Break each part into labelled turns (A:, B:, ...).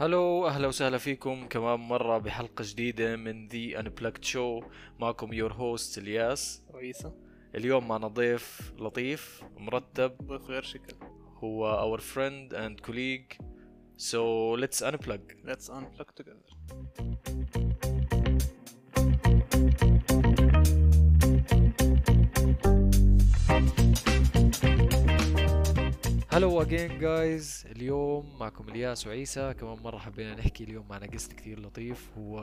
A: hello أهلا وسهلا فيكم كمان مرة بحلقة جديدة من the Unplugged show معكم your host إلياس.
B: عيسى
A: اليوم معنا ضيف لطيف مرتب.
B: ضيف غير شكل.
A: هو our friend and colleague. So let's unplug.
B: Let's unplug together.
A: hello again guys اليوم معكم إلياس وعيسى. كمان مرة حبينا نحكي. اليوم معنا guest كثير لطيف. هو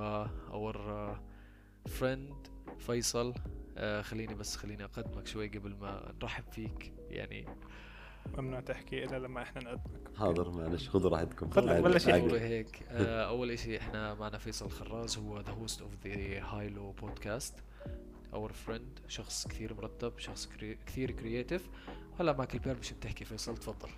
A: our friend فيصل. آه، خليني بس خليني أقدمك شوي قبل ما نرحب فيك. يعني
B: ممنوع تحكي إلا لما إحنا نقدمك.
C: حاضر معلش. خذوا راحتكم. عادي،
B: بلش
A: هيك. آه، أول إشي إحنا معنا فيصل خراز. هو the host of the High Low podcast our friend شخص كثير مرتب شخص crea- كثير creative هلا معك البيرميشن تحكي فيصل؟ تفضل.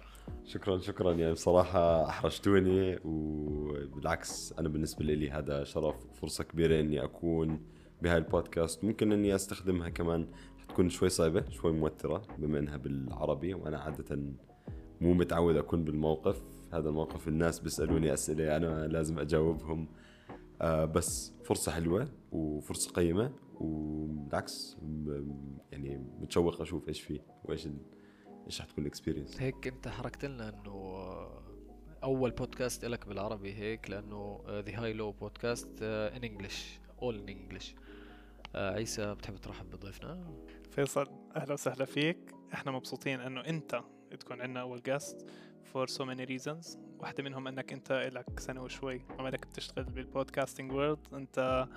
C: شكرا شكرا. يعني بصراحة أحرجتوني وبالعكس أنا بالنسبة لي هذا شرف فرصة كبيرة إني أكون بهاي البودكاست. ممكن إني أستخدمها كمان حتكون شوي صعبة شوي موترة بما إنها بالعربي وأنا عادة مو متعود أكون بالموقف. هذا الموقف الناس بيسألوني أسئلة أنا لازم أجاوبهم. آه بس فرصة حلوة وفرصة قيمة. وبالعكس يعني متشوق أشوف إيش فيه وإيش ال- إيش حتكون ال experience
A: هيك أنت حركت لنا إنه أول بودكاست لك بالعربي هيك لأنه ذا هاي لو بودكاست in English all in English عيسى بتحب ترحب بضيفنا؟
B: فيصل أهلا وسهلا فيك. إحنا مبسوطين إنه أنت تكون عندنا أول guest for so many reasons واحدة منهم انك انت لك سنة وشوي عمالك بتشتغل بال podcasting world انت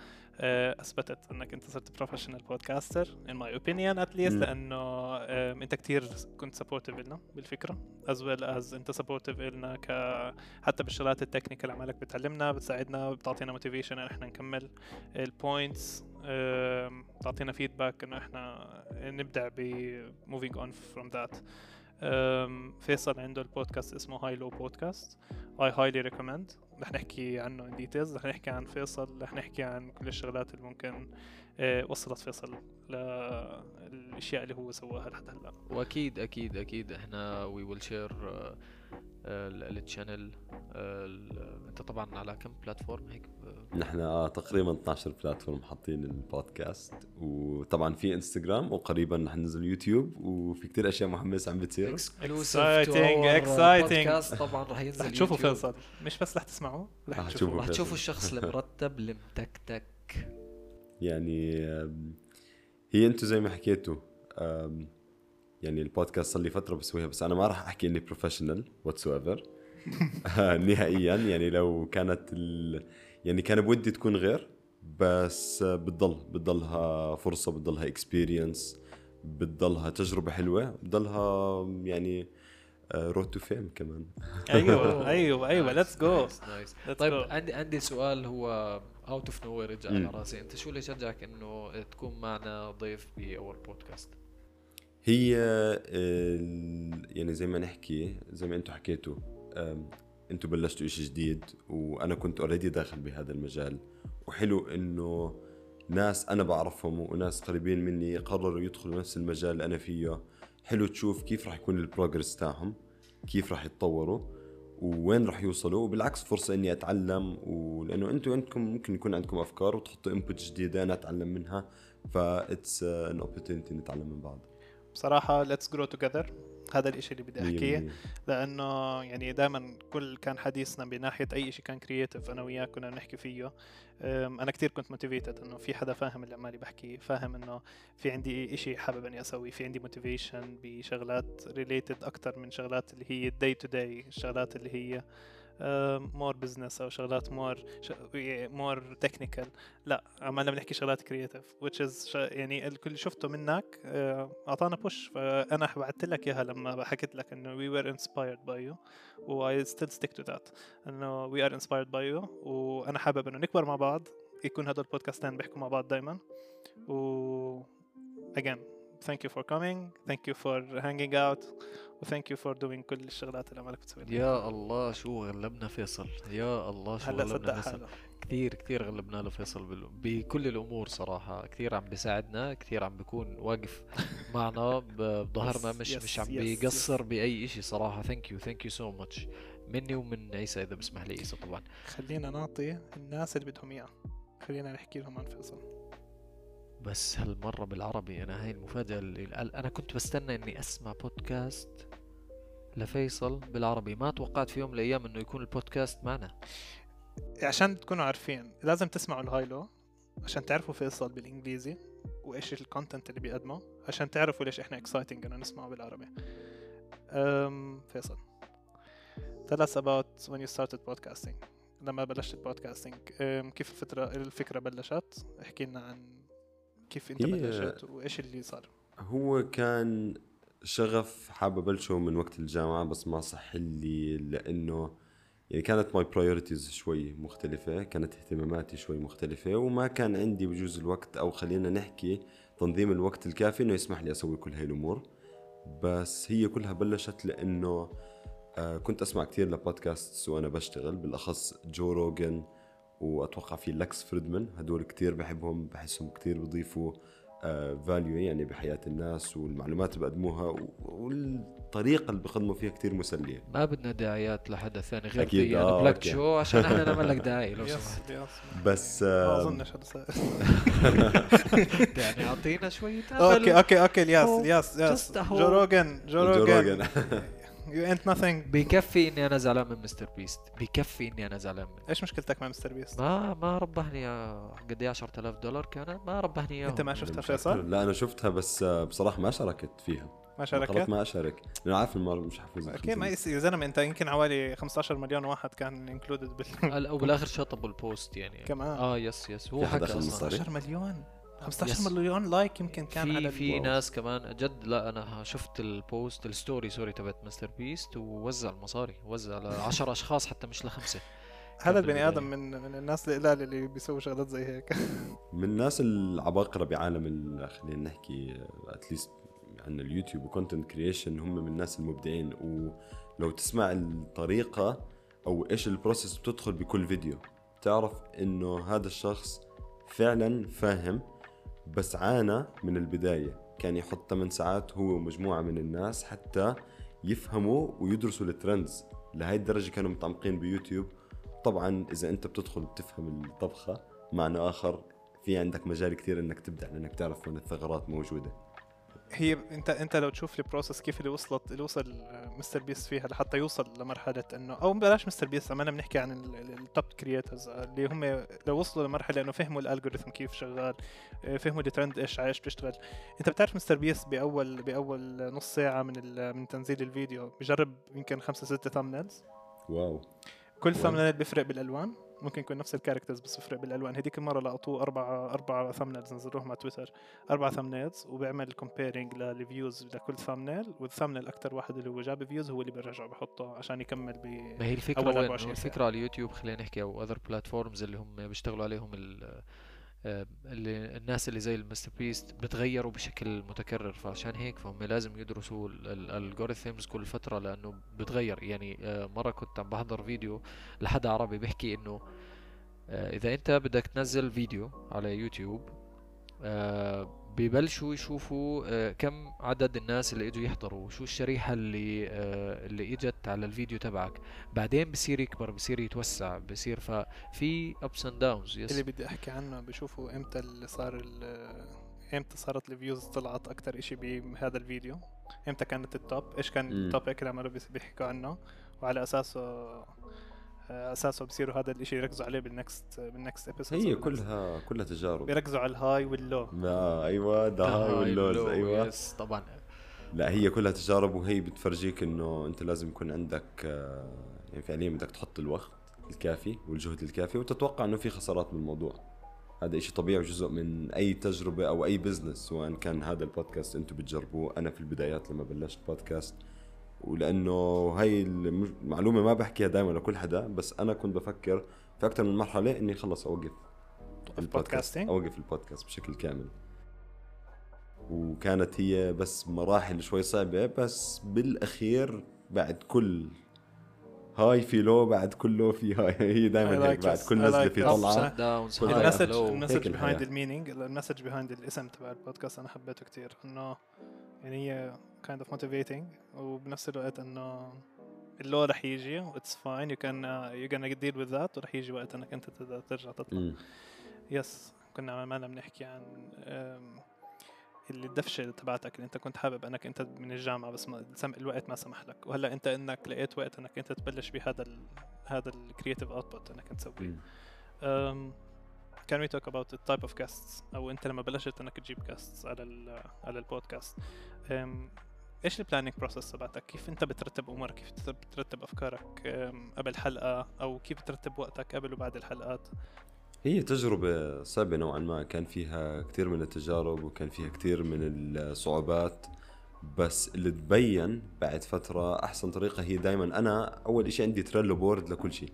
B: آه، اثبتت انك انت صرت professional podcaster in my opinion at least
C: مم.
B: لأنه آم، انت كتير كنت supportive لنا بالفكرة as well as انت supportive لنا ك حتى بالشغلات ال technical عمالك بتعلمنا بتساعدنا بتعطينا motivation إن إحنا نكمل ال points تعطينا feedback إنه إحنا نبدع ب moving on from that فيصل عنده البودكاست اسمه هاي لو بودكاست I highly recommend. رح نحكي عنه in details. رح نحكي عن فيصل. رح نحكي عن كل الشغلات اللي ممكن آه، وصلت فيصل للاشياء اللي هو سواها لحد هلأ.
A: وأكيد أكيد أكيد. إحنا we will share ال channel انت طبعا على كم platform هيك
C: نحن آه تقريبا 12 بلاتفورم حاطين البودكاست وطبعا في انستغرام وقريبا رح ننزل يوتيوب وفي كتير أشياء محمسه عم بتصير
B: exciting.
A: podcast. طبعا رح ينزل
B: رح تشوفوا. فيصل مش بس رح تسمعوا رح تشوفوا.
A: رح تشوفوا الشخص المرتب المتكتك
C: يعني هي أنتم زي ما حكيتوا يعني البودكاست صار لي فترة بسويها بس أنا ما راح أحكي إني professional whatsoever نهائيا يعني لو كانت ال... يعني كان بودي تكون غير بس بتضل بتضلها فرصة بتضلها experience بتضلها تجربة حلوة بتضلها يعني road to fame كمان.
B: أيوه
A: أيوه أيوه
B: let's go طيب.
A: عندي عندي سؤال هو out of nowhere على. راسي. أنت شو اللي شجعك إنه تكون معنا ضيف بأول بودكاست
C: هي ال- يعني زي ما نحكي زي ما أنتم حكيتوا أنتم بلشتوا إشي جديد وأنا كنت already داخل بهذا المجال. وحلو إنه ناس أنا بعرفهم وناس قريبين مني قرروا يدخلوا نفس المجال اللي أنا فيه. حلو تشوف كيف راح يكون ال progress تاعهم كيف راح يتطوروا ووين راح يوصلوا. وبالعكس فرصة إني أتعلم ولأنه أنتم عندكم ممكن يكون عندكم أفكار وتحطوا input جديدة أنا أتعلم منها. that's an opportunity نتعلم من بعض.
B: بصراحة let's grow together. هذا الإشي اللي بدي
C: بالمية.
B: لأنه يعني دائما كل كان حديثنا بناحية أي شيء كان creative أنا وياك كنا بنحكي فيه أم، أنا كتير كنت motivated إنه في حدا فاهم اللي عمالي بحكي فاهم إنه في عندي شيء حابب إني أسوي في عندي motivation بشغلات related أكثر من شغلات اللي هي day to day الشغلات اللي هي more business أو شغلات more more technical لا عمالنا بنحكي شغلات creative which is يعني الكل شفته منك آه، أعطانا push فأنا بعثت لك إياها لما حكيت لك إنه we were inspired by you و I still stick to that إنه we are inspired by you وأنا حابب إنه نكبر مع بعض يكون هدول البودكاستين بيحكوا مع بعض دائما و again thank you for coming. Thank you for hanging out. و thank you for doing كل الشغلات اللي عمالك بتسويها
A: يا الله شو غلبنا فيصل؟ يا الله شو
B: هلا
A: غلبنا
B: صدق
A: فيصل؟
B: حاله
A: كثير كثير غلبنا له فيصل بكل الأمور صراحة. كثير عم بيساعدنا كثير عم بيكون واقف معنا بظهرنا مش
B: yes,
A: مش عم
B: yes,
A: بيقصر بأي شيء صراحة. thank you thank you so much مني ومن عيسى إذا بسمح لي عيسى طبعا.
B: خلينا نعطي الناس اللي بدهم إياه. خلينا نحكي لهم عن فيصل.
A: بس هالمرة بالعربي أنا هاي المفاجأة اللي أنا كنت بستنى إني أسمع بودكاست لفيصل بالعربي. ما توقعت في يوم من الأيام إنه يكون البودكاست معنا.
B: عشان تكونوا عارفين لازم تسمعوا الهايلو عشان تعرفوا فيصل بالإنجليزي وإيش ال content اللي بيقدمه عشان تعرفوا ليش إحنا exciting إنه نسمعه بالعربي. أم فيصل. Tell us about when you started podcasting. لما بلشت ال podcasting كيف الفترة الفكرة بلشت؟ احكي لنا عن كيف
C: أنت
B: بلشت وإيش اللي صار؟
C: هو كان شغف حابب أبلشه من وقت الجامعة بس ما صح لي لأنه يعني كانت my priorities شوي مختلفة كانت اهتماماتي شوي مختلفة وما كان عندي بجوز الوقت أو خلينا نحكي تنظيم الوقت الكافي إنه يسمح لي أسوي كل هاي الأمور. بس هي كلها بلشت لأنه آه كنت أسمع كتير لبودكاست وأنا بشتغل بالأخص جو روجن وأتوقع في لكس فريدمان هدول كتير بحبهم بحسهم كتير بضيفوا value يعني بحياة الناس والمعلومات اللي بقدموها و- والطريقة اللي بقدموا فيها كتير مسلية.
A: ما بدنا دعايات لحدا ثاني غير
C: أكيد،
A: دي
C: آه،
A: بلاك. شو؟ عشان إحنا نعمل لك دعاية لو سمحت.
C: بس
B: ما
C: آه
B: أظنش هذا صار
A: يعني أعطينا شوية أوكي
B: أوكي أوكي الياس
A: hope,
B: الياس يس.
A: just a
B: جو. روجن جو روجن يو انت nothing.
A: بكفي إني أنا زعلان من مستر بيست بكفي إني أنا زعلان منه
B: إيش مشكلتك مع مستر بيست؟
A: ما ما ربحني يا- قد إيه 10000 دولار كانت ما ربحني اياهم
B: أنت ما شفتها فيصل؟
C: لا أنا شفتها بس آه، بصراحة ما شاركت فيها.
B: ما شاركت؟
C: ما أشارك. لأنه عارف المال مش حفوز
B: أوكي ما يصير. يا زلمة أنت يمكن حوالي 15 مليون واحد كان انكلودد بال
A: وبالاخر شطبوا ال post يعني.
B: كمان.
A: آه yes yes هو حكى
C: أخذ
A: أصلا.
C: مصاري؟
B: 15 مليون؟ 15
A: yes.
B: مليون like يمكن كان على
A: في في
B: ال post.
A: ناس كمان جد لا أنا شفت ال post ال story sorry تبعت مستر بيست ووزع المصاري وزع ل 10 أشخاص حتى مش لخمسة
B: هذا البني
A: آدم.
B: من من الناس القلال اللي بيسووا شغلات زي هيك
C: من الناس العباقرة بعالم ال- خلينا نحكي at least عن اليوتيوب و content creation هم من الناس المبدعين ولو تسمع الطريقة أو إيش ال process بتدخل بكل فيديو تعرف إنه هذا الشخص فعلا فاهم بس عانى من البداية. كان يحط 8 ساعات هو ومجموعة من الناس حتى يفهموا ويدرسوا ال trends. لهي الدرجة كانوا متعمقين بيوتيوب. طبعا إذا أنت بتدخل بتفهم الطبخة معنى آخر في عندك مجال كثير إنك تبدع لأنك تعرف وين الثغرات موجودة.
B: هي انت انت لو تشوف ال process كيف اللي وصلت اللي وصل آه، مستر بيست فيها لحتى يوصل لمرحلة إنه أو بلاش مستر بيست عمالنا بنحكي عن ال top creators اللي هم لو وصلوا لمرحلة إنه فهموا ال algorithm كيف شغال آه، فهموا الترند إيش إيش بيشتغل. أنت بتعرف مستر بيست بأول بأول نص ساعة من من تنزيل الفيديو بجرب يمكن خمسة ستة thumbnails
C: wow.
B: كل
C: wow.
B: thumbnail بيفرق بالألوان. ممكن يكون نفس ال characters بس بيفرق بالألوان. هذيك المرة لقطوه أربع أربع thumbnails نزلوهم على تويتر. أربع thumbnails وبيعمل comparing لل views لكل thumbnail وال thumbnail أكثر واحد اللي هو جاب views هو اللي بيرجع بحطه عشان يكمل ب
A: ما هي
B: الفكرة
A: وين؟
B: 24
A: إنه
B: ساعة.
A: الفكرة على اليوتيوب خلينا نحكي أو other platforms اللي هم بيشتغلوا عليهم ال اللي الناس اللي زي المستر بيست بتغيروا بشكل متكرر فعشان هيك فهم لازم يدرسوا ال algorithms كل فترة لأنه بتغير. يعني آه، مرة كنت عم بحضر فيديو لحدا عربي بيحكي إنه آه، إذا أنت بدك تنزل فيديو على يوتيوب آه، ببلشوا يشوفوا آه، كم عدد الناس اللي إجوا يحضروا شو الشريحة اللي آه، اللي إجت على الفيديو تبعك. بعدين بصير يكبر بصير يتوسع بصير ففي ups and downs yes
B: اللي بدي أحكي عنه بشوفوا إمتى اللي صار ال- إمتى صارت ال views طلعت أكثر إشي بهذا الفيديو. إمتى كانت ال top إيش كان.
C: ال
B: topic اللي عمالوا بيس- بيحكوا عنه. وعلى أساسه آه، أساسه بصيروا هذا الإشي يركزوا عليه بال next بال next episode
C: هي كلها كلها تجارب.
B: بيركزوا على ال high وال low
C: آه أيوه the high وال
A: lows
C: ال
A: low، أيوه. yes طبعا.
C: لا هي كلها تجارب وهي بتفرجيك إنه أنت لازم يكون عندك آه، يعني فعليا بدك تحط الوقت الكافي والجهد الكافي وتتوقع إنه في خسارات من الموضوع هذا إشي طبيعي وجزء من أي تجربة أو أي business سواء كان هذا البودكاست أنتم بتجربوه. أنا في البدايات لما بلشت بودكاست ولأنه هاي المعلومه ما بحكيها دائما لكل حدا بس أنا كنت بفكر في أكثر من مرحلة إني خلص أوقف
B: podcasting
C: أوقف البودكاست بشكل كامل. وكانت هي بس مراحل شوي صعبة بس بالأخير بعد كل high في low بعد كل low في high. هي دائما هيك
B: like
C: بعد. كل
B: I
C: نزلة
B: like
C: في
A: هاي
B: ال
A: message
B: ال
C: message. behind
B: ال meaning ال message behind الاسم تبع البودكاست أنا حبيته كتير. إنه يعني هي kind of motivating وبنفس الوقت إنه ال low رح يجي what's fine you can you can deal with that ورح يجي وقت إنك أنت ترجع تطلع. yes كنا عمالنا بنحكي عن اللي الدفشة تبعتك اللي أنت كنت حابب إنك أنت من الجامعة بس ما الوقت ما سمح لك. وهلأ أنت إنك لقيت وقت إنك أنت تبلش بهذا ال هذا ال creative output إنك تسويه. can we talk about the type of guests أو أنت لما بلشت إنك تجيب guests على ال على ال podcast um, إيش ال planning process تبعتك؟ كيف أنت بترتب أمورك؟ كيف بت- بترتب أفكارك قبل حلقة أو كيف بترتب وقتك قبل وبعد الحلقات؟
C: هي تجربة صعبة نوعا ما كان فيها كثير من التجارب وكان فيها كثير من الصعوبات بس اللي تبين بعد فترة أحسن طريقة هي دائما أنا أول إشي عندي Trello board لكل شيء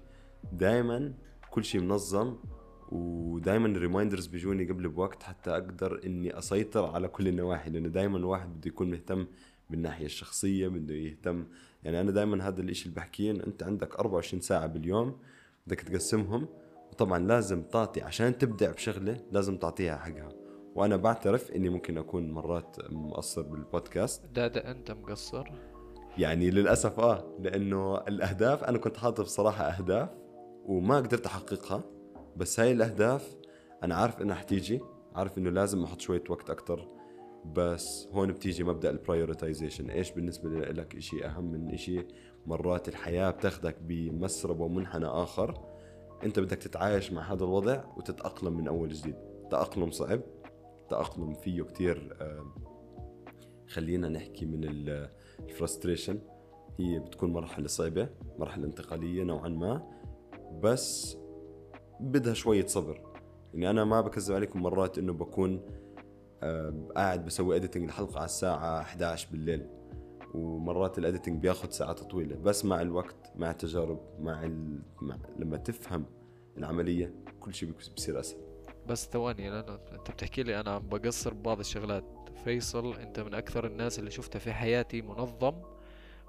C: دائما كل شيء منظم ودائما ال reminders بيجوني قبل بوقت حتى أقدر إني أسيطر على كل النواحي لأنه دائما الواحد بده يكون مهتم بالناحية الشخصية بده يهتم. يعني أنا دائما هذا الإشي اللي بحكيه إنه أنت عندك 24 ساعة باليوم بدك تقسمهم. وطبعا لازم تعطي عشان تبدع بشغلة لازم تعطيها حقها. وأنا بعترف إني ممكن أكون مرات مقصر بالبودكاست.
A: ده ده أنت مقصر؟
C: يعني للأسف آه لأنه الأهداف أنا كنت حاطط بصراحة أهداف وما قدرت أحققها. بس هاي الأهداف أنا عارف إنها حتيجي عارف إنه لازم أحط شوية وقت أكتر. بس هون بتيجي مبدأ البرايورتايزيشن إيش بالنسبة لك إشي أهم من إشي؟ مرات الحياة بتاخدك بمسرب ومنحنى آخر. أنت بدك تتعايش مع هذا الوضع وتتأقلم من أول جديد. تأقلم صعب تأقلم فيه كتير آه، خلينا نحكي من ال frustration هي بتكون مرحلة صعبة مرحلة انتقالية نوعا ما. بس بدها شوية صبر. يعني أنا ما بكذب عليكم مرات إنه بكون آه، قاعد بسوي editing الحلقة على الساعة 11 بالليل. ومرات ال editing بياخذ ساعات طويلة. بس مع الوقت مع التجارب مع, ال... مع لما تفهم العملية كل شيء بصير أسهل.
A: بس ثواني لأنه أنت بتحكي لي أنا عم بقصر ببعض الشغلات. فيصل أنت من أكثر الناس اللي شفتها في حياتي منظم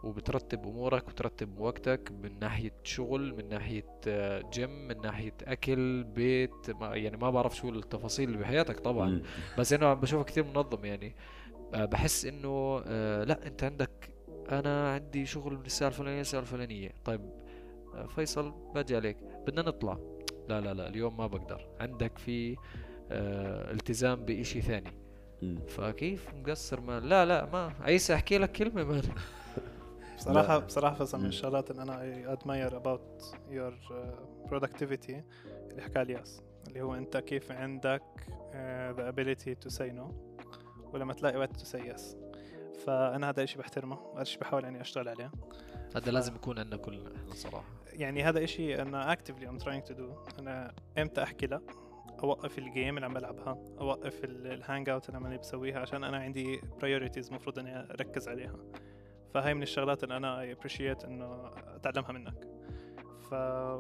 A: وبترتب أمورك وترتب وقتك من ناحية شغل من ناحية آه، جيم من ناحية أكل بيت ما يعني ما بعرف شو التفاصيل اللي بحياتك طبعا. بس انه عم بشوفك كثير منظم يعني. آه، بحس إنه آه، لا أنت عندك أنا عندي شغل من الساعة الفلانية للساعه الفلانية. طيب آه، فيصل باجي عليك. بدنا نطلع. لا لا لا اليوم ما بقدر. عندك في آه التزام بإشي ثاني. فكيف مقصر ما لا لا ما عيسى أحكي لك كلمة مان
B: بصراحة
C: لا.
B: بصراحة فصل من. الشغلات اللي أنا I admire about your uh, productivity اللي حكى الياس اللي هو أنت كيف عندك uh, the ability to say no ولما تلاقي وقت to say yes. فأنا هذا الشيء بحترمه وهذا الشيء بحاول إني أشتغل عليه.
A: هذا لازم يكون عندنا كلنا إحنا صراحة.
B: يعني هذا إشي أنا actively I'm trying to do. أنا إمتى أحكي لا؟ أوقف ال game اللي عم بلعبها أوقف ال hangout اللي عمالي بسويها عشان أنا عندي priorities المفروض إني أركز عليها. فهي من الشغلات اللي أنا I appreciate إنه أتعلمها منك. ف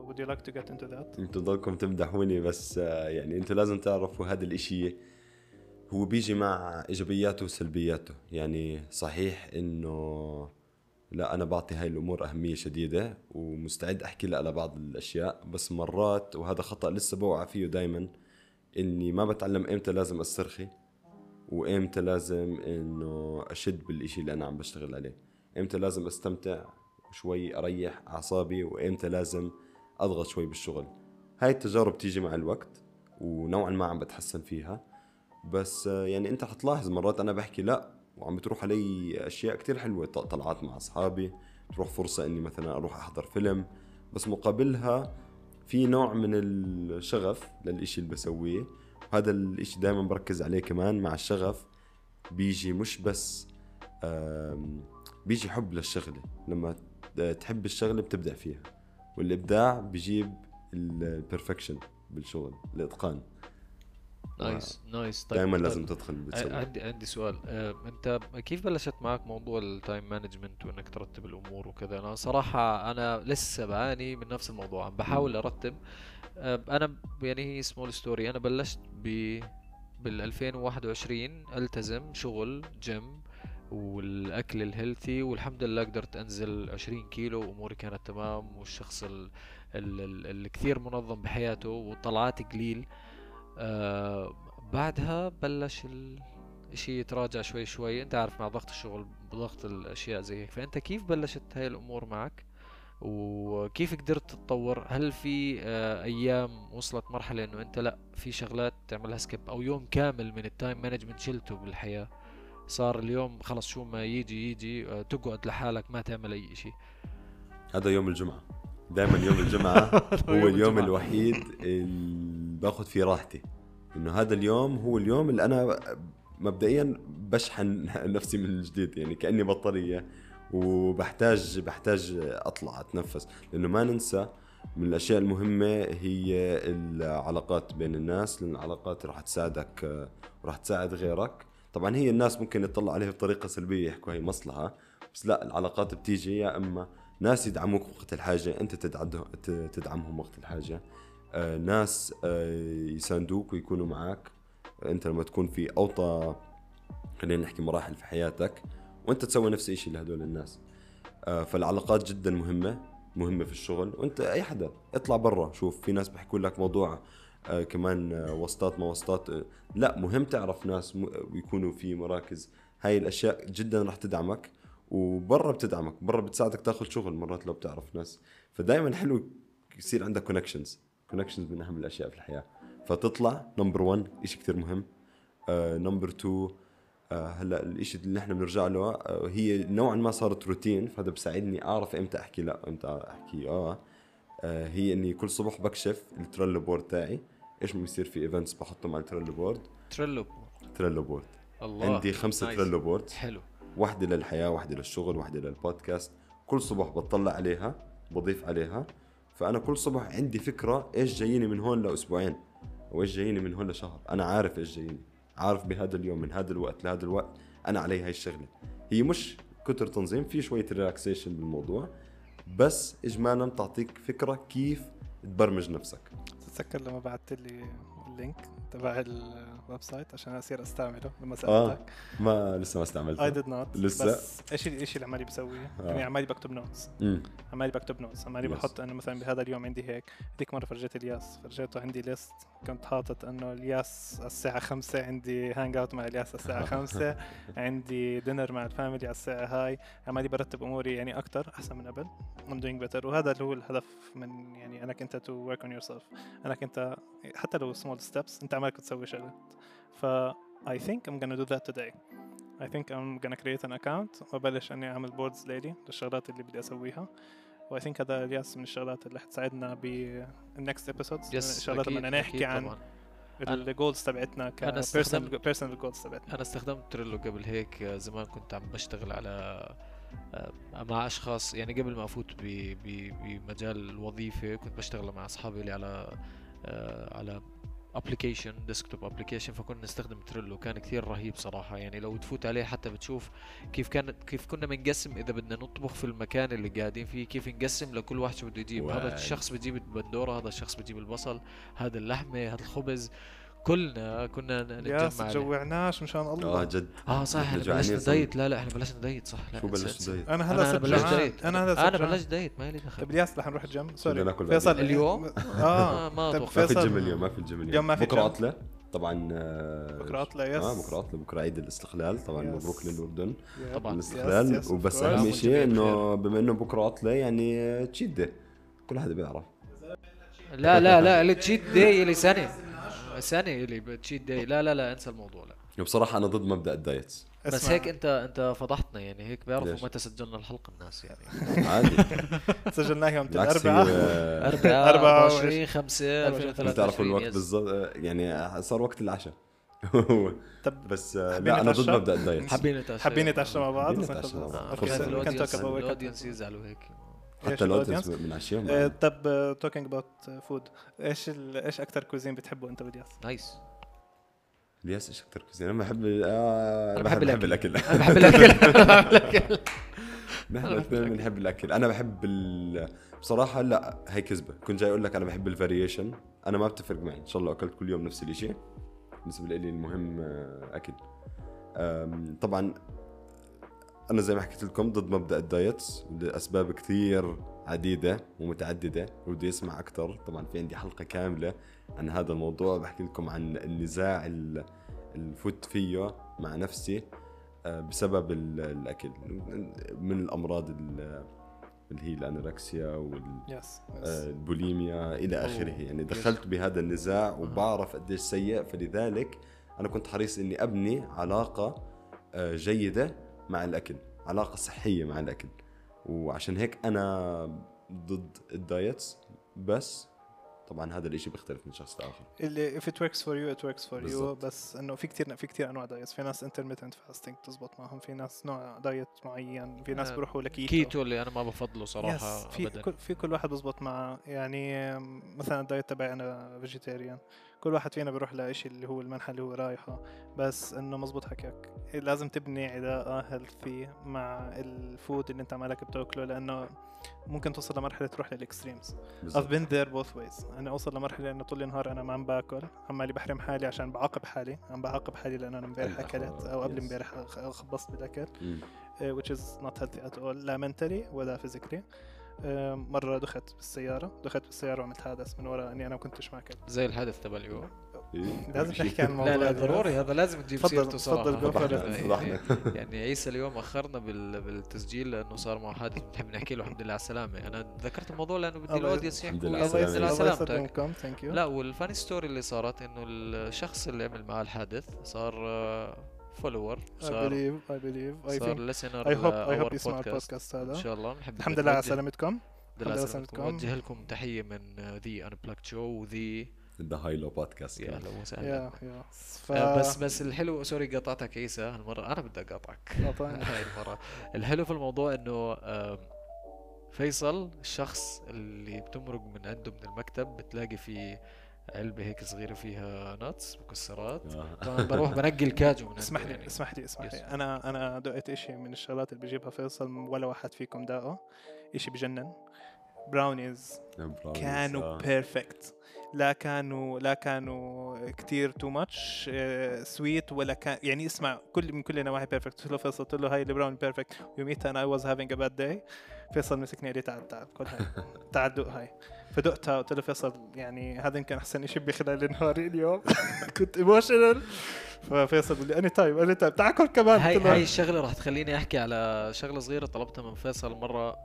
B: would you like to get into that؟
C: أنتوا ضلكم تمدحوني بس آه، يعني أنتوا لازم تعرفوا هذا الإشي هو بيجي مع إيجابياته وسلبياته. يعني صحيح إنه لا أنا بعطي هاي الأمور أهمية شديدة ومستعد أحكي لها على بعض الأشياء بس مرات وهذا خطأ لسه بوعى فيه دائما إني ما بتعلم إمتى لازم أسترخي وإمتى لازم إنه أشد بالإشي اللي أنا عم بشتغل عليه. إمتى لازم أستمتع وشوي أريح أعصابي وإمتى لازم أضغط شوي بالشغل. هاي التجارب تيجي مع الوقت ونوعا ما عم بتحسن فيها. بس يعني أنت حتلاحظ مرات أنا بحكي لا وعم بتروح علي أشياء كتير حلوة. طلعات مع أصحابي تروح فرصة إني مثلا أروح أحضر فيلم. بس مقابلها في نوع من الشغف للإشي اللي بسويه. وهذا الإشي دائما بركز عليه كمان مع الشغف. بيجي مش بس بيجي حب للشغلة. لما تحب الشغلة بتبدع فيها والإبداع بيجيب ال perfection بالشغل الإتقان.
A: nice nice طيب
C: دائما
A: طيب.
C: لازم تدخل بتسوي.
A: عندي عندي سؤال. أنت كيف بلشت معك موضوع ال time management وإنك ترتب الأمور وكذا؟ أنا صراحة أنا لسه بعاني من نفس الموضوع. عم بحاول أرتب. أنا يعني هي small story أنا بلشت ب بال 2021 ألتزم شغل جيم والأكل ال healthy والحمد لله قدرت أنزل 20 كيلو وأموري كانت تمام والشخص ال- ال- ال- اللي كثير منظم بحياته وطلعات قليل. آه بعدها بلش الشيء يتراجع شوي شوي. أنت عارف مع ضغط الشغل بضغط الأشياء زي هيك. فأنت كيف بلشت هاي الأمور معك؟ وكيف قدرت تتطور؟ هل في آه، أيام وصلت مرحلة إنه أنت لأ في شغلات تعملها skip أو يوم كامل من ال time management شلته بالحياة؟ صار اليوم خلص شو ما يجي يجي آه، تقعد لحالك ما تعمل أي شيء.
C: هذا يوم الجمعة. دائما يوم الجمعة هو
A: يوم
C: اليوم. الوحيد اللي باخذ فيه راحتي. إنه هذا اليوم هو اليوم اللي أنا مبدئيا بشحن نفسي من جديد يعني كأني بطارية وبحتاج بحتاج أطلع أتنفس. لأنه ما ننسى من الأشياء المهمة هي العلاقات بين الناس لأن العلاقات راح تساعدك وراح تساعد غيرك. طبعا هي الناس ممكن يطلعوا عليها بطريقة سلبية يحكوا هي مصلحة بس لا العلاقات بتيجي يا أما ناس يدعموك وقت الحاجة أنت تدعمهم وقت الحاجة. آه، ناس آه، يساندوك ويكونوا معك أنت لما تكون في أوطى خلينا نحكي مراحل في حياتك وأنت تسوي نفس الشيء لهدول الناس. آه، فالعلاقات جدا مهمة مهمة في الشغل. وأنت أي حدا اطلع برا شوف في ناس بيحكوا لك موضوع كمان آه، واسطات ما واسطات آه، لا مهم تعرف ناس ويكونوا في مراكز هاي الأشياء جدا راح تدعمك وبرا بتدعمك برا بتساعدك تاخذ شغل مرات لو بتعرف ناس. فدائما حلو يصير عندك connections connections من أهم الأشياء في الحياة. فتطلع number 1 شيء كثير مهم. number 2 هلأ الشيء اللي نحن بنرجع له آه، هي نوعا ما صارت روتين فهذا بساعدني أعرف إمتى أحكي لا إمتى أحكي آه آه، هي إني كل صبح بكشف ال Trello board تاعي. إيش ما بيصير في events بحطهم على ال Trello
A: board؟
C: Trello Trello board.
A: الله
C: عندي خمسة
A: nice.
C: Trello boards.
A: حلو.
C: واحدة للحياة واحدة للشغل واحدة للبودكاست. كل صبح بطلع عليها بضيف عليها. فأنا كل صبح عندي فكرة إيش جاييني من هون لأسبوعين وإيش جاييني من هون لشهر. أنا عارف إيش جاييني. عارف بهذا اليوم من هذا الوقت لهذا الوقت. أنا علي هاي الشغلة. هي مش كتر تنظيم في شوية relaxation بالموضوع. بس إجمالا بتعطيك فكرة كيف تبرمج نفسك.
B: تتذكر لما بعثت لي ال link؟ تبع ال website عشان أصير أستعمله لما
C: آه
B: سالتك
C: ما لسه ما استعملته.
B: I did not
C: لسه؟
B: بس إيش الشيء اللي عمالي بسويه؟
C: آه.
B: يعني عمالي بكتب
C: notes.
B: عمالي بكتب notes عمالي
C: Yes.
B: بحط إنه مثلا بهذا اليوم عندي هيك هذيك مرة فرجيت الياس. فرجيته عندي list كنت حاطط إنه الياس الساعة خمسة عندي hang out مع الياس الساعة خمسة عندي dinner مع ال family على الساعة هاي. عمالي برتب أموري يعني أكثر أحسن من قبل. I'm doing better. وهذا اللي هو الهدف من يعني انك انت to work on yourself. انك انت حتى لو small steps أنت عمالك تسوي شغلات ف I think I'm gonna do that today. I think I'm gonna create an account وأبلش إني أعمل boards ليلي للشغلات اللي بدي أسويها. و I think هذا الياس من الشغلات اللي حتساعدنا بال next episodes.
A: yes
B: الشغلات
A: أكيد-
B: لما نحكي عن
A: طبعاً.
B: ال goals تبعتنا ك personal goals تبعتنا.
A: أنا استخدمت Trello قبل هيك زمان كنت عم بشتغل على آه، مع أشخاص يعني قبل ما أفوت بمجال الوظيفة كنت بشتغل مع أصحابي اللي على آه، على application desktop application فكنا نستخدم Trello كان كثير رهيب صراحة. يعني لو تفوت عليه حتى بتشوف كيف كانت كيف كنا بنقسم إذا بدنا نطبخ في المكان اللي قاعدين فيه كيف نقسم لكل واحد شو بده يجيب. هذا. الشخص بيجيب البندورة هذا الشخص بيجيب البصل هذا اللحمة هذا الخبز. كلنا كنا
B: yes
A: نتجمع عليه.
B: تجوعناش مشان
C: آه
B: الله
C: جد
A: آه صح
C: إحنا
A: بلشنا. diet لا لا إحنا بلشنا diet صح لا
C: شو بلشت.
B: diet؟
A: أنا
B: هلا
A: أنا
B: صرت
A: بلشت. diet
B: أنا هلا أنا.
A: بلشت diet ما لي دخل
B: طيب الياس رح نروح ال gym sorry
C: ناكل
B: فيصل.
A: اليوم؟
B: آه
A: آه، ما
B: طيب
A: أتوقع
C: ما في الجيم اليوم ما في الجيم اليوم
B: ما في بكرة.
C: عطلة طبعا آه،
B: بكرة عطلة yes
C: آه بكرة عطلة بكرة عيد الاستقلال طبعا. مبروك للأردن
A: طبعاً.
C: الاستقلال وبس
A: أهم.
C: شيء إنه بما إنه بكرة عطلة يعني cheat كل حدا بيعرف
A: لا لا لا اللي cheat day اللي سنه اللي ب cheat day. لا لا لا انسى الموضوع لا.
C: بصراحه أنا ضد مبدأ ال diets
A: بس
B: اسمع،
A: هيك أنت أنت فضحتنا يعني هيك بيعرفوا؟ متى سجلنا الحلقة الناس يعني.
C: عادي.
B: سجلناه يوم الأربعاء.
C: هي
A: 4
B: أربعة
A: 24 5
B: 24.
C: بتعرفوا
A: 2023
C: الوقت. بالضبط يعني صار وقت العشاء.
B: طب
C: بس آه، لا أنا ضد؟
B: مبدأ
C: ال diets
A: حابين نتعشى.
B: حابين نتعشى مع بعض؟ about-
A: ال audience يزعلوا هيك.
C: حتى ال
B: audience ال audience؟
C: من عشيهم
B: آه، طب talking about food إيش إيش أكثر cuisine بتحبه أنت والياس؟
A: nice
C: الياس إيش أكثر cuisine أنا بحب آه
A: أنا
C: بحب, الأكل.
A: أنا بحب الأكل. أنا بحب الأكل.
C: نحن
A: أنا بحب
C: الاثنين. بنحب الأكل. أنا بحب ال... بصراحة لا هي كذبة. كنت جاي أقول لك أنا بحب ال variation أنا ما بتفرق معي. إن شاء الله أكلت كل يوم نفس الشيء بالنسبة لي المهم آه، أكل. طبعا أنا زي ما حكيت لكم ضد مبدأ ال diets لأسباب كثير عديدة ومتعددة وبده يسمع أكثر طبعا في عندي حلقة كاملة عن هذا الموضوع بحكي لكم عن النزاع ال- اللي فت فيه مع نفسي آه، بسبب ال- الأكل. من الأمراض ال- اللي هي ال anorexia وال
B: yes
C: آه، إلى
A: أوه.
C: آخره. يعني. دخلت بهذا النزاع وبعرف قديش سيء. فلذلك أنا كنت حريص إني أبني علاقة آه، جيدة مع الأكل علاقة صحية مع الأكل. وعشان هيك أنا ضد ال diets بس طبعا هذا الإشي بيختلف من شخص لآخر.
B: اللي if it works for you it works for you.
C: بالضبط.
B: بس إنه في كتير في كتير أنواع diets. في ناس intermittent fasting تزبط معهم. في ناس نوع diet معين. في ناس
A: آه،
B: بيروحوا ل
A: keto. keto اللي أنا ما بفضله صراحة
B: في
A: ابدا.
B: كل في كل واحد بزبط معه. يعني مثلا ال diet تبعي أنا vegetarian كل واحد فينا بيروح لإشي اللي هو المنحى اللي هو رايحه. بس إنه مزبوط حكيك. لازم تبني علاقه healthy مع ال food اللي أنت عمالك بتأكله لأنه ممكن توصل لمرحلة تروح لل extremes.
C: I've
B: been there both ways. أنا أوصل لمرحلة إنه طول النهار أنا ما عم باكل عمالي بحرم حالي عشان بعاقب حالي. عم بعاقب حالي لأنه أنا امبارح
C: الأخ-
B: أكلت أو قبل. امبارح خبصت
C: بالأكل.
B: uh, which is not healthy at all. لا mentally ولا physically. مرة دخت بالسيارة. دخت بالسيارة وعملت حادث من وراء إني أنا ما كنتش ماكل
A: زي الحدث تبع اليوم
C: إيه.
B: لازم نحكي عن الموضوع
A: لا لا. ضروري هذا لازم تجيب
B: تفضل-
A: سيرته صراحة.
B: تفضل،
A: يعني-. يعني عيسى اليوم أخرنا بال... بالتسجيل لأنه صار معه حادث بنحب نحكي له الحمد لله على السلامة. أنا ذكرت الموضوع لأنه بدي الاودينس
C: الحمد
A: يحكوا. الحمد. لله على سلامتك
B: ثانك يو
A: لا والفاني ستوري اللي صارت إنه الشخص اللي عمل معاه الحادث صار فولور صار
B: believe I believe. I
A: صار
B: I hope I hope
A: لأور
B: يسمع. البودكاست
A: ان
B: هذا
A: شاء الله بنحب
B: الحمد لله على سلامتكم.
A: الحمد لله على سلامتكم. نوجه لكم تحية من ذا انبلاكت شو وذي
C: the هايلو بودكاست
A: يا أهلا وسهلا.
B: ف...
A: آه، بس بس الحلو sorry قاطعتك عيسى. هالمرة أنا بدي اقاطعك. هاي المرة. الحلو في الموضوع إنه فيصل الشخص اللي بتمرق من عنده من المكتب بتلاقي في علبة هيك صغيرة فيها nuts مكسرات.
C: آه.
A: طبعا بروح بنقي الكاجو من
B: اسمح لي
A: يعني.
B: اسمح لي اسمح لي. أنا أنا دقت إشي من الشغلات اللي بيجيبها فيصل ولا واحد فيكم داقه. إشي بجنن. براونيز كانوا
C: آه.
B: perfect لا كانوا لا كانوا كتير too much sweet ولا كان يعني اسمع كل من كل نواحي perfect قلت له فيصل قلت له هاي ال brownie perfect يوميتها أنا I was having a bad day فيصل مسكني قال لي تعال تعال كل هاي. تعال دوق هاي. فدقتها قلت له فيصل يعني هذا يمكن أحسن شيء بخلال نهاري اليوم. كنت emotional ففيصل بيقول لي any time any time تعال كل كمان.
A: هاي هاي الشغلة راح تخليني أحكي على شغلة صغيرة طلبتها من فيصل مرة.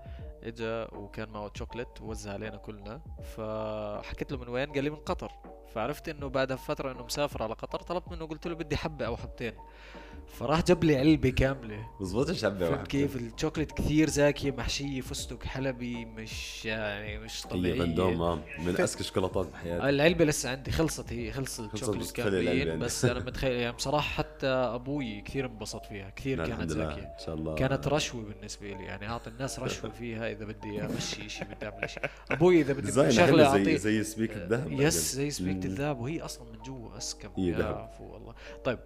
A: إجا وكان معه شوكليت ووزع علينا كلنا. فحكيت له من وين؟ قال لي من قطر. فعرفت إنه بعدها فترة إنه مسافر على قطر طلبت منه قلت له بدي حبة أو حبتين. فراح جاب لي علبة كاملة.
C: بزبطش حبة
A: فهمت كيف؟ الشوكليت كثير زاكية محشية فستق حلبي مش يعني مش طبيعية.
C: فندوم آه، من ازكى شوكولاتات بحياتي.
A: العلبة لسه عندي خلصت هي خلص
C: خلصت العلبة
A: كاملين. بس أنا متخيل يعني بصراحة حتى أبوي كثير انبسط فيها كثير كانت زاكية.
C: إن شاء الله.
A: كانت رشوة بالنسبة لي يعني أعطي الناس رشوة فيها إذا بدي أمشي شيء بدي اعمل شيء أبوي إذا بدي
C: زي
A: اعطيه
C: زي سبيك الذهب
A: يس زي سبيكة
C: مم.
A: الذهب وهي أصلا من جوا اسكم
C: هي
A: يا. عفو والله طيب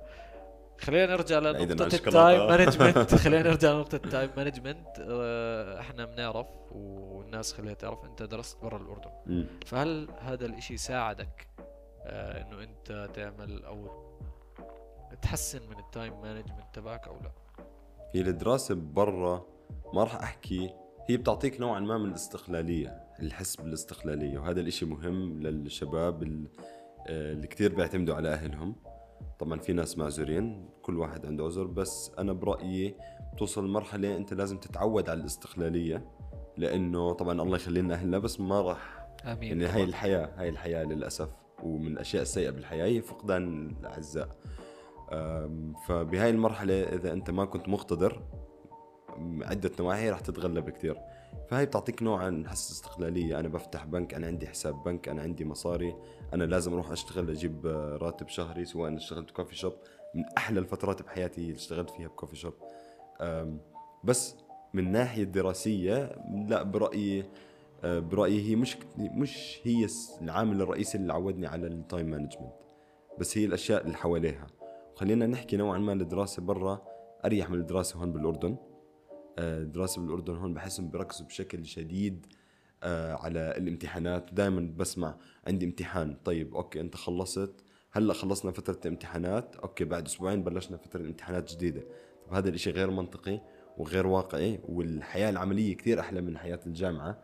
A: خلينا نرجع لنقطة. التايم مانجمنت خلينا نرجع لنقطة التايم مانجمنت آه، إحنا بنعرف والناس خليها تعرف أنت درست برا
C: الأردن.
A: فهل هذا الإشي ساعدك آه إنه أنت تعمل أو تحسن من التايم مانجمنت تبعك أو لا
C: هي الدراسة برا ما راح أحكي هي بتعطيك نوعا ما من الاستقلالية الحس بالاستقلالية وهذا الإشي مهم للشباب آه، اللي كتير بيعتمدوا على أهلهم. طبعا في ناس معذورين كل واحد عنده عذر بس أنا برأيي بتوصل لمرحلة أنت لازم تتعود على الاستقلالية لأنه طبعا الله يخلي لنا أهلنا بس ما راح.
A: آمين.
C: يعني هاي
A: طبعاً.
C: الحياة هاي الحياة للأسف ومن الأشياء السيئة بالحياة هي فقدان الأعزاء. أم، فبهاي المرحلة إذا أنت ما كنت مقتدر عدة نواحي راح تتغلب كثير فهي بتعطيك نوع من حس استقلالية. أنا بفتح بنك أنا عندي حساب بنك أنا عندي مصاري. أنا لازم أروح أشتغل أجيب آه، راتب شهري سواء اشتغلت كوفي شوب من أحلى الفترات بحياتي اللي اشتغلت فيها بكوفي شوب بس من ناحية دراسية لا برأيي آه، برأيي هي مش مش هي العامل الرئيسي اللي عودني على ال time management بس هي الأشياء اللي حواليها. خلينا نحكي نوعا ما الدراسة برا. أريح من الدراسة هون بالأردن. آه، الدراسة بالأردن هون بحسهم بيركزوا بشكل شديد آه، على الامتحانات. دائما بسمع عندي امتحان. طيب okay أنت خلصت. هلأ خلصنا فترة الامتحانات. okay بعد أسبوعين بلشنا فترة امتحانات جديدة. طب هذا الإشي غير منطقي وغير واقعي والحياة العملية كثير أحلى من حياة الجامعة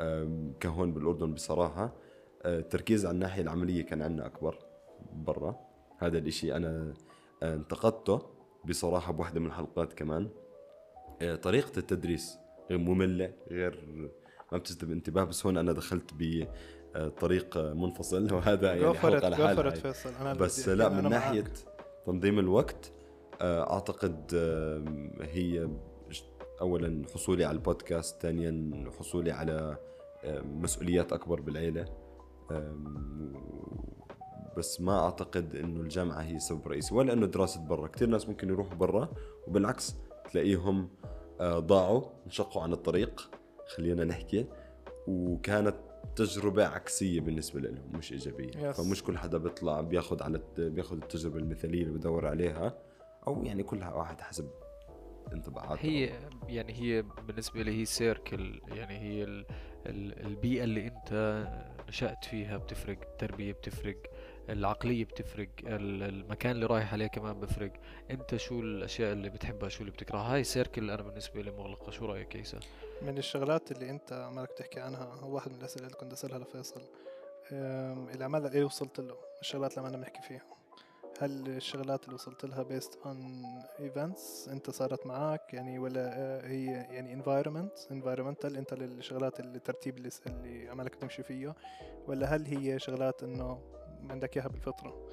C: آم، كهون بالأردن بصراحة. آه، التركيز على الناحية العملية كان عندنا أكبر برا. هذا الإشي أنا آه، انتقدته بصراحة بواحدة من الحلقات كمان. آه، طريقة التدريس غير مملة غير ما بتجذب انتباه بس هون أنا دخلت بطريق منفصل وهذا يعني حلقه لحالها
B: فيصل.
C: أنا بس لا من ناحيه معك. تنظيم الوقت آه، أعتقد هي اولا حصولي على البودكاست ثانيا حصولي على مسؤوليات أكبر بالعيلة. بس ما أعتقد إنه الجامعة هي سبب رئيسي ولا إنه دراسة برا. كثير ناس ممكن يروحوا برا وبالعكس تلاقيهم آه، ضاعوا انشقوا عن الطريق خلينا نحكي. وكانت تجربة عكسية بالنسبة لهم مش إيجابية. Yes. فمش كل حدا بيطلع بياخذ على بياخذ التجربة المثالية اللي بدور عليها أو يعني كل واحد حسب انطباعاته.
A: هي يعني هي بالنسبة لي هي سيركل يعني هي ال البيئة اللي أنت نشأت فيها بتفرق التربية بتفرق. العقلية بتفرق المكان اللي رايح عليه كمان بفرق. انت شو الأشياء اللي بتحبها شو اللي بتكرهها؟ هاي سيركل أنا بالنسبة لي مغلقة. شو رأيك عيسى؟
B: من الشغلات اللي انت مالك تحكي عنها هو واحد من الأسئلة اللي كنت أسألها لفيصل. العمل اللي وصلت له؟ الشغلات اللي أنا بنحكي فيها. هل الشغلات اللي وصلت لها based on events انت صارت معك يعني ولا آه، هي يعني environment environmental انت للشغلات الترتيب اللي, اللي عملك تمشي فيه؟ ولا هل هي شغلات إنه عندك إياها بالفطرة.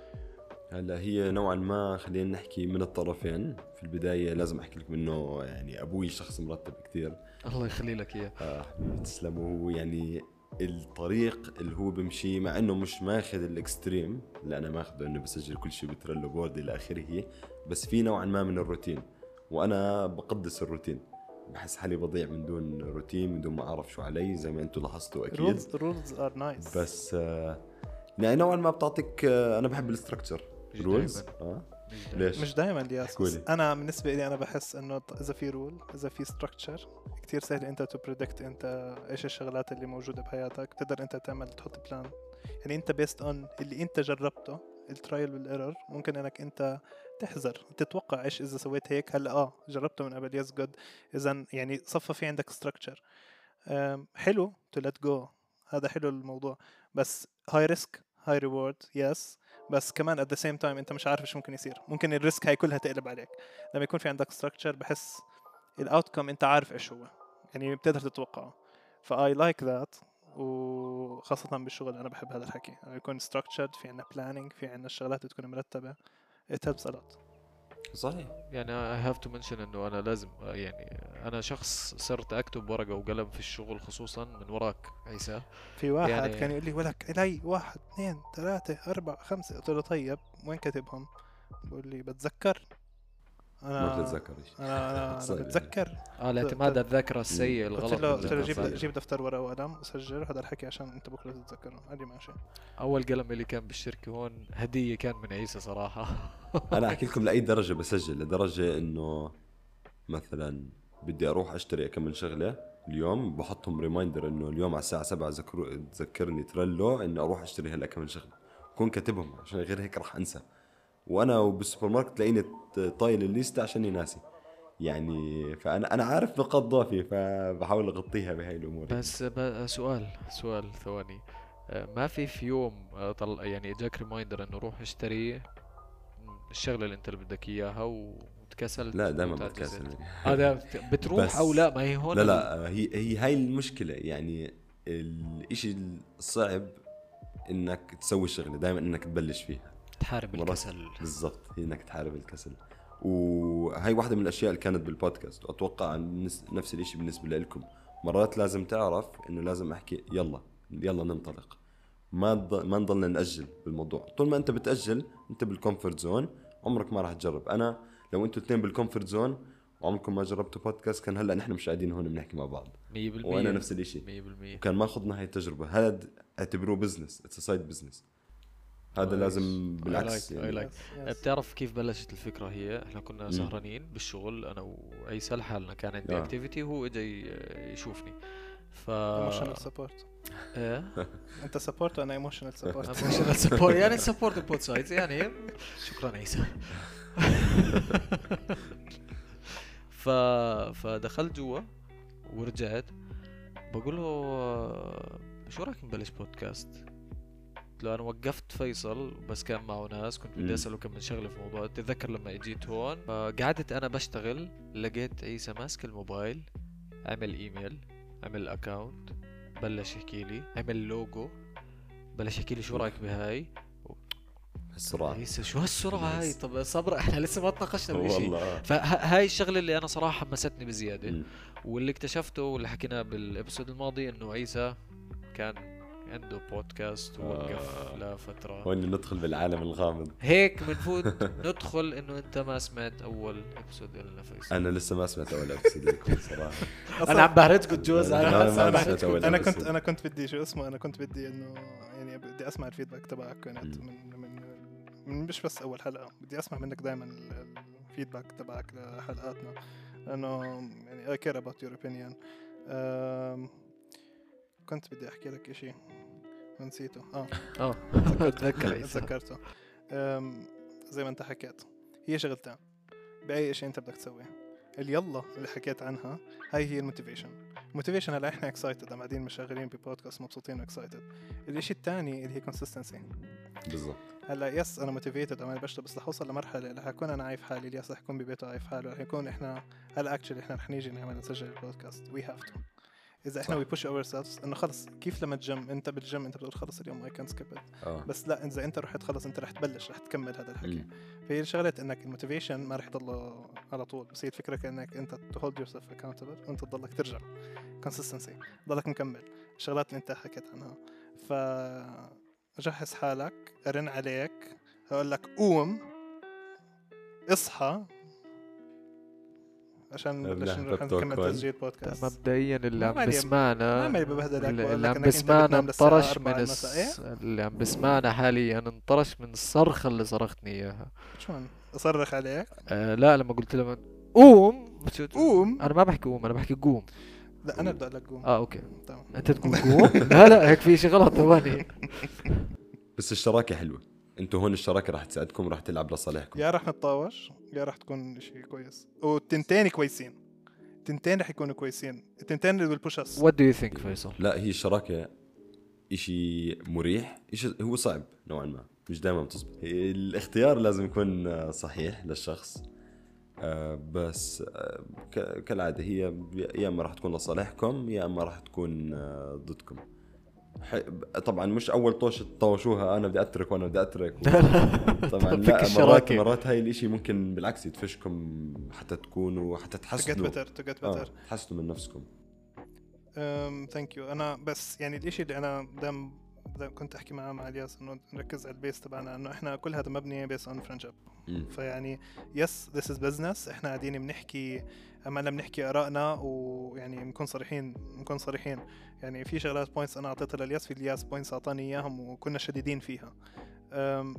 C: هلا هي نوعا ما خلينا نحكي من الطرفين. في البداية لازم أحكي لكم إنه يعني أبوي شخص مرتب كثير
A: الله يخلي لك إياه.
C: آه حبيبي تسلم. وهو يعني الطريق اللي هو بمشي مع إنه مش ماخذ ال extreme اللي أنا ماخذه إنه بسجل كل شيء ب Trello board إلى آخره. بس في نوعا ما من الروتين. وأنا بقدس الروتين. بحس حالي بضيع من دون روتين من دون ما أعرف شو علي زي ما أنتم لاحظتوا أكيد.
B: رولز رولز ار نايس
C: بس آه يعني نوعا ما بتعطيك آه أنا بحب ال structure
B: rules آه؟ ليش؟ مش دائما الياس أنا بالنسبة لي أنا بحس إنه إذا في rule إذا في structure كثير سهل أنت to predict أنت إيش الشغلات اللي موجودة بحياتك. تقدر أنت تعمل تحط plan يعني أنت based on اللي أنت جربته ال trial وال error ممكن إنك أنت تحذر تتوقع إيش إذا سويت هيك. هلأ آه جربته من قبل yes good اذا يعني صفى في عندك structure حلو to let go هذا حلو الموضوع. بس high risk high reward yes بس كمان at the same time انت مش عارف إيش ممكن يصير. ممكن ال risk هاي كلها تقلب عليك. لما يكون في عندك structure بحس ال outcome انت عارف إيش هو. يعني بتقدر تتوقعه. ف I like that وخاصة بالشغل أنا بحب هذا الحكي. يعني يكون structured في عنا planning في عنا الشغلات تكون مرتبة. It helps a lot.
C: صحيح.
A: يعني I have to mention إنه أنا لازم يعني أنا شخص صرت أكتب ورقة وقلم في الشغل خصوصا من وراك عيسى.
B: في واحد يعني كان يقول لي ولك إلي واحد اثنين ثلاثة أربعة خمسة. قلت له طيب وين كاتبهم؟ بقول لي بتذكر.
C: أنا ما بتتذكر
B: أنا أنا, أنا بتذكر.
A: آه الاعتماد على الذاكره السيء الغلط
B: قلت له قلت له جيب جيب دفتر ورقة وقلم وسجل هذا الحكي عشان أنت بكرة تتذكره. قال لي ماشي
A: أول قلم اللي كان بالشركة هون هدية كان من عيسى صراحة.
C: أنا أحكي لكم لأي درجة بسجل لدرجة إنه مثلا بدي أروح أشتري كم من شغلة اليوم بحطهم reminder إنه اليوم على الساعة 7 تذكرني Trello انه أروح أشتري هلأ كم من شغلة. بكون كاتبهم عشان غير هيك راح أنسى. وأنا بالسوبر ماركت تلاقيني طايل ال list ة عشان ناسي. يعني فأنا أنا عارف نقاط ضعفي فبحاول أغطيها بهاي الأمور.
A: بس سؤال سؤال ثواني. آه، ما في في يوم آه، طل يعني إجاك reminder إنه روح اشتري الشغلة اللي انت اللي بدك إياها وتكسل
C: لا دائما بتكسل.
A: هذا بتروح أو لا؟ ما هي هون
C: لا لا هي هي هاي المشكلة. يعني الإشي الصعب إنك تسوي الشغله دائما إنك تبلش فيها.
A: تحارب الكسل.
C: بالضبط هي إنك تحارب الكسل. وهي واحدة من الأشياء اللي كانت بالبودكاست. وأتوقع نفس الشيء بالنسبة لكم مرات لازم تعرف إنه لازم أحكي يلا يلا ننطلق. ما ما نضلنا نأجل بالموضوع. طول ما أنت بتأجل أنت بال comfort zone عمرك ما راح تجرب. أنا لو أنتوا اثنين بال comfort zone وعمركم ما جربتوا بودكاست كان هلأ نحن مش قاعدين هون بنحكي مع بعض.
A: 100%
C: وأنا نفس الشيء 100% وكان ما خضنا هاي التجربة. هذا اعتبروه business it's side business هذا لازم بالعكس
A: I like, يعني. I like. بتعرف كيف بلشت الفكرة هي؟ إحنا كنا سهرانين بالشغل. أنا وعيسى لحالنا كان عندي activity وهو اجى يشوفني. ف
B: emotional support إيه؟ انت support وأنا emotional support
A: emotional support يعني support both sides يعني شكرا عيسى. ف فدخلت جوا ورجعت. بقول له شو رأيك نبلش بودكاست قلت له أنا وقفت فيصل بس كان معه ناس. كنت بدي أسأله كم من شغلة في الموضوع تتذكر لما اجيت هون؟ فقعدت أنا بشتغل لقيت عيسى ماسك الموبايل عمل ايميل عمل account بلش يحكي لي. عمل لوجو. بلش يحكي لي شو رأيك بهاي.
C: السرعة.
A: عيسى شو هالسرعة هاي. طب صبر إحنا لسه ما تناقشنا بشيء فهاي الشغلة اللي أنا صراحة حمستني بزيادة.
C: مم.
A: واللي اكتشفته واللي حكيناه بال episode الماضي إنه عيسى كان عنده بودكاست ووقف
C: آه.
A: لفترة.
C: هون ندخل بالعالم الغامض.
A: هيك بنفوت. ندخل إنه أنت ما سمعت أول episode لنا فيصل
C: أنا لسه ما سمعت أول episode لكم صراحة.
A: أنا عم بهرجكم جوز.
C: لا،
A: أنا
C: ما سمعت. أول أنا.
B: كنت أنا كنت بدي شو اسمه؟ أنا كنت بدي انه يعني بدي أسمع ال feedback تبعك كانت. من من من مش بس أول حلقة. بدي أسمع منك دائما ال feedback تبعك لحلقاتنا. لأنه يعني I care about your opinion. أم، كنت بدي أحكي لك شيء ونسيته
A: آه. آه.
B: تذكرته أم، زي ما أنت حكيت. هي شغلتين. بأي شيء أنت بدك تسويه. اليلا اللي حكيت عنها هاي هي ال motivation. ال motivation هلا إحنا excited قاعدين مشغلين ببودكاست مبسوطين و excited الإشي الثاني اللي هي consistency
C: بالضبط.
B: هلا yes أنا motivated أنا بشتغل بس رح اوصل لمرحلة رح أكون أنا عايف حالي. الياس رح يكون ببيته عايف حاله. رح يكون إحنا هلا actually إحنا رح نيجي نعمل نسجل البودكاست. we have to
C: إذا
B: إحنا. we push ourselves إنه خلص كيف لما تجم أنت بالجيم أنت بتقول خلص اليوم I can
C: skip
B: بس لا إذا أنت رحت خلص أنت رح تبلش رح تكمل هذا الحكي. فهي شغله إنك ال motivation ما رح يضل على طول. بس هي الفكرة كأنك أنت to hold yourself accountable وانت تضلك ترجع. consistency تضلك مكمل. الشغلات اللي أنت حكيت عنها. ف جهز حالك ارن عليك هقول لك قوم اصحى عشان نروح
C: بتوكل.
B: نكمل تسجيل بودكاست
A: مبدئيا اللي
B: ما
A: عم
B: ما
A: بسمعنا
B: مالي ببهدلك
A: اللي, عم بسمعنا انطرش
B: 4
A: من. الس... اللي عم بسمعنا حاليا انطرش من الصرخة اللي صرختني إياها.
B: شلون؟ اصرخ عليك؟
A: آه لا لما قلت له قوم!
B: قوم؟
A: أنا ما بحكي قوم أنا بحكي قوم.
B: لا أنا بدي أقول لك قوم.
A: آه أوكي.
B: تمام.
A: أنت تقول قوم؟ لا لا هيك في شيء غلط ثواني.
C: بس الشراكة حلوة. أنتوا هون الشراكة راح تساعدكم راح تلعب لصالحكم.
B: يا رح نتطاوش يا رح تكون شيء كويس. والتنتين كويسين. التنتين رح يكونوا كويسين. التنتين اللي بال push
A: us what do you think فيصل
C: لا هي الشراكة إشي مريح إشي هو صعب نوعا ما مش دائما بتزبط الاختيار لازم يكون صحيح للشخص. آه، بس آه، كالعادة هي يا إما راح تكون لصالحكم يا إما راح تكون آه، ضدكم. طبعا مش أول طوش تطوشوها أنا بدي أترك وأنا بدي أترك. و... طبعا لا مرات. مرات هاي الإشي ممكن بالعكس يدفشكم حتى تكونوا حتى
B: to get
C: تحسنوا تحسنوا من نفسكم.
B: thank you أنا بس يعني الإشي اللي أنا دائما كنت أحكي معاه مع الياس إنه نركز على ال base تبعنا إنه إحنا كل هذا مبني based on
C: friendship.
B: فيعني yes this is business إحنا قاعدين بنحكي عمالنا بنحكي آرائنا ويعني بنكون صريحين بنكون صريحين. يعني في شغلات points أنا أعطيتها للياس في الياس points أعطاني إياهم وكنا شديدين فيها.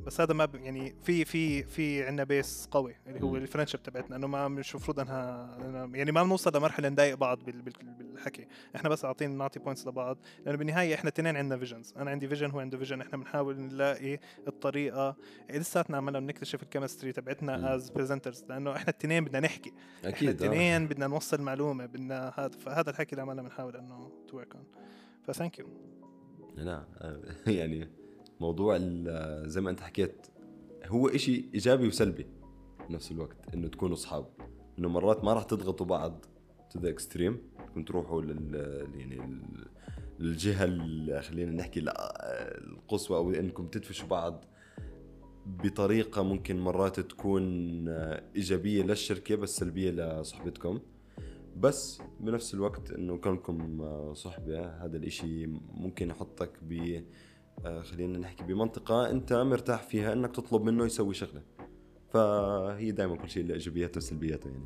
B: بس هذا ما ب... يعني في في في عندنا base قوي اللي هو.
C: ال
B: friendship تبعتنا إنه ما مش المفروض إنها يعني ما بنوصل لمرحلة نضايق بعض بال... بال... بالحكي. إحنا بس عاطين نعطي points لبعض. لأنه بالنهاية إحنا اثنين عندنا visions أنا عندي vision هو عنده vision إحنا بنحاول نلاقي الطريقة. لساتنا عمالنا بنكتشف ال
C: chemistry.
B: تبعتنا as presenters لأنه إحنا الاثنين بدنا نحكي.
C: أكيد آه.
B: الاثنين بدنا نوصل معلومة بدنا هذا فهذا الحكي اللي عمالنا بنحاول إنه to work on ف thank you
C: لا آه، يعني موضوع زي ما انت حكيت هو إشي إيجابي وسلبي بنفس الوقت إنه تكونوا أصحاب. إنه مرات ما راح تضغطوا بعض to the extreme كنتوا تروحوا لل يعني ال- للجهة ال- خلينا نحكي القصوى أو إنكم تدفشوا بعض بطريقة ممكن مرات تكون إيجابية للشركة بس سلبية لصحبتكم. بس بنفس الوقت إنه كونكم صحبة هذا الإشي ممكن يحطك ب خلينا نحكي بمنطقة أنت مرتاح فيها إنك تطلب منه يسوي شغلة. فهي دائما كل شيء له إيجابياته وسلبياته يعني.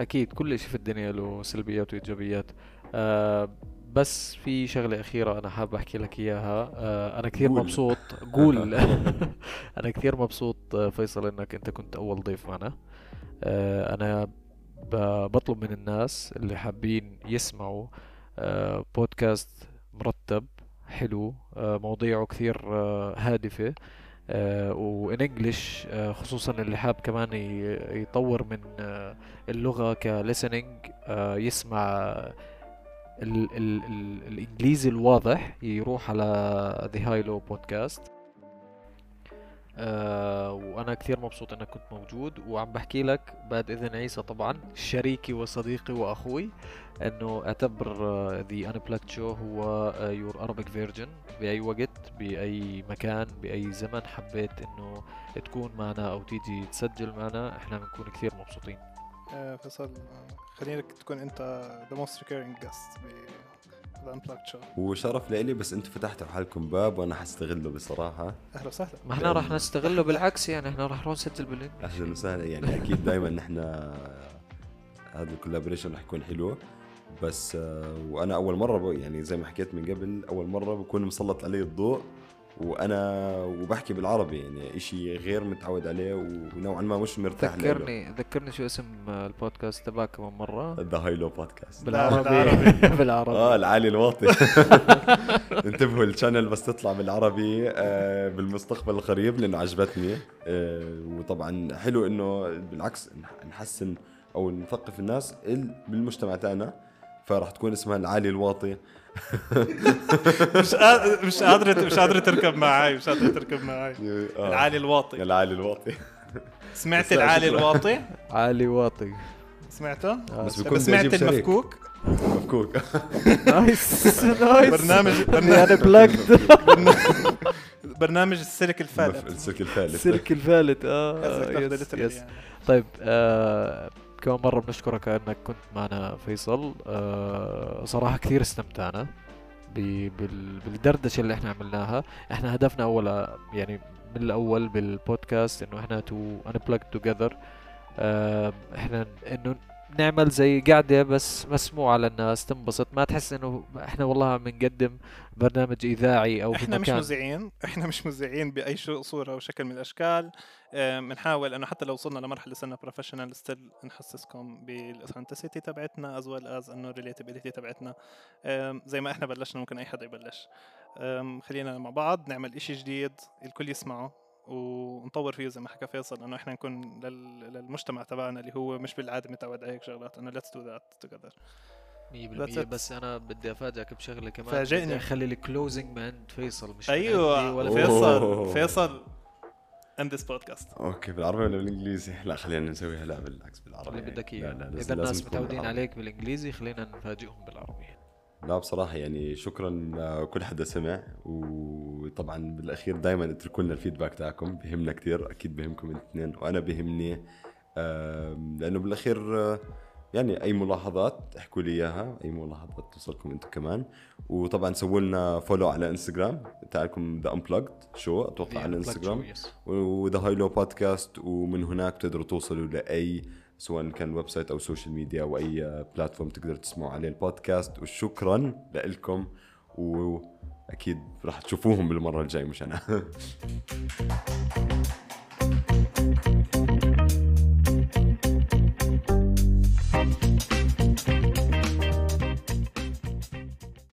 A: أكيد كل شيء في الدنيا له سلبيات وإيجابيات. آه بس في شغلة أخيرة أنا حابب أحكي لك إياها. آه أنا كثير
C: قول.
A: مبسوط. قول. أنا كثير مبسوط آه، فيصل إنك أنت كنت أول ضيف معنا. آه أنا بطلب من الناس اللي حابين يسمعوا آه بودكاست مرتب. حلو آه مواضيعه كثير آه هادفة آه وإن إنجلش آه خصوصا اللي حاب كمان يطور من اللغة ك listening يسمع ال ال ال الإنجليزي الواضح يروح على High Low Podcast. آه وأنا كثير مبسوط إنك كنت موجود وعم بحكي لك بعد إذن عيسى طبعا شريكي وصديقي وأخوي إنه اعتبر The Unplugged Show هو your Arabic version بأي وقت بأي مكان بأي زمن حبيت إنه تكون معنا أو تيجي تسجل معنا إحنا بنكون كثير مبسوطين.
B: آه، فيصل آه، خلينك تكون أنت the most recurring guest Unplugged Show
C: وشرف لإلي بس أنتم فتحتوا حالكم باب وأنا حستغله بصراحة.
B: أهلا وسهلا.
A: ما إحنا راح نستغله بالعكس يعني إحنا راح نروح نسجل بال
C: English. أهلا وسهلا. يعني أكيد دائما نحن هذا ال collaboration رح يكون حلو. بس آه، وأنا أول مرة يعني زي ما حكيت من قبل أول مرة بكون مسلط علي الضوء. وأنا وبحكي بالعربي يعني إشي غير متعود عليه ونوعا ما مش مرتاح له
A: ذكرني ذكرني شو اسم البودكاست تبعك كمان مرة؟
C: The High Low Podcast
A: بالعربي.
B: بالعربي.
A: بالعربي.
C: آه العالي الواطي. انتبهوا ال channel بس تطلع بالعربي آه بالمستقبل القريب لأنه عجبتني. آه وطبعا حلو إنه بالعكس نح- نحسن أو نثقف الناس ال- بالمجتمع تاعنا. فراح تكون اسمها العالي الواطي.
B: مش قا- مش قادرة مش قادرة تركب معي مش قادرة تركب معي
C: آه.
B: العالي الواطي.
C: العالي الواطي.
B: سمعت
C: بس
B: العالي. الواطي؟
A: عالي واطي.
B: سمعته؟
C: بس
B: طيب
C: بيكون
B: سمعت المفكوك؟
C: مفكوك.
A: Nice. Nice.
B: برنامج
A: Unplugged
B: برنامج السلك الفالت.
C: السلك الثالث
A: السلك الفالت. آه
B: yes.
A: طيب آه كمان مرة بنشكرك أنك كنت معنا فيصل. آه صراحة كثير استمتعنا ب- بال- بالدردشة اللي إحنا عملناها. إحنا هدفنا اول يعني من الأول بالبودكاست إنه إحنا to together. آه إحنا إنه نعمل زي قعدة بس مسموعة للناس تنبسط. ما تحس إنه إحنا والله عم نقدم برنامج إذاعي أو
B: إحنا مش مذيعين. إحنا مش مذيعين بأي صورة أو شكل من الأشكال. بنحاول إنه حتى لو وصلنا لمرحلة صرنا professional still نحسسكم بال authenticity تبعتنا as well as إنه ال relatability تبعتنا. زي ما إحنا بلشنا ممكن أي حدا يبلش. خلينا مع بعض نعمل إشي جديد الكل يسمعه. ونطور فيه زي ما حكى فيصل إنه إحنا نكون لل- للمجتمع تبعنا اللي هو مش بالعادة متعود على هيك شغلات. إنه let's do that together 100%
A: 100% بس أنا بدي أفاجئك بشغلة كمان.
B: فاجئني.
A: أخلي ال closing من عند فيصل مش
B: أيوه.
A: ولا
C: أوه.
B: فيصل. فيصل end this podcast.
C: okay بالعربي ولا بالإنجليزي؟ لا خلينا نسويها. لا بالعكس بالعربي.
A: اللي بدك إياه.
C: إذا
A: الناس متعودين. عليك بالإنجليزي خلينا نفاجئهم بالعربي.
C: لا بصراحة يعني شكرا لكل حدا سمع وطبعا بالأخير دائما اتركوا لنا ال feedback تاعكم بهمنا كثير أكيد بهمكم الاثنين وأنا بهمني آم، لأنه بالأخير آه، يعني أي ملاحظات احكوا لي إياها أي ملاحظات توصلكم أنتم كمان. وطبعا سووا لنا follow على انستغرام تاعكم The Unplugged Show أتوقع على انستغرام و The High Low Podcast ومن هناك تقدروا توصلوا لأي سواء كان website أو social media أو أي platform تقدروا تسمعوا عليه البودكاست. وشكرا لكم وأكيد راح تشوفوهم بالمرة الجاية مش أنا.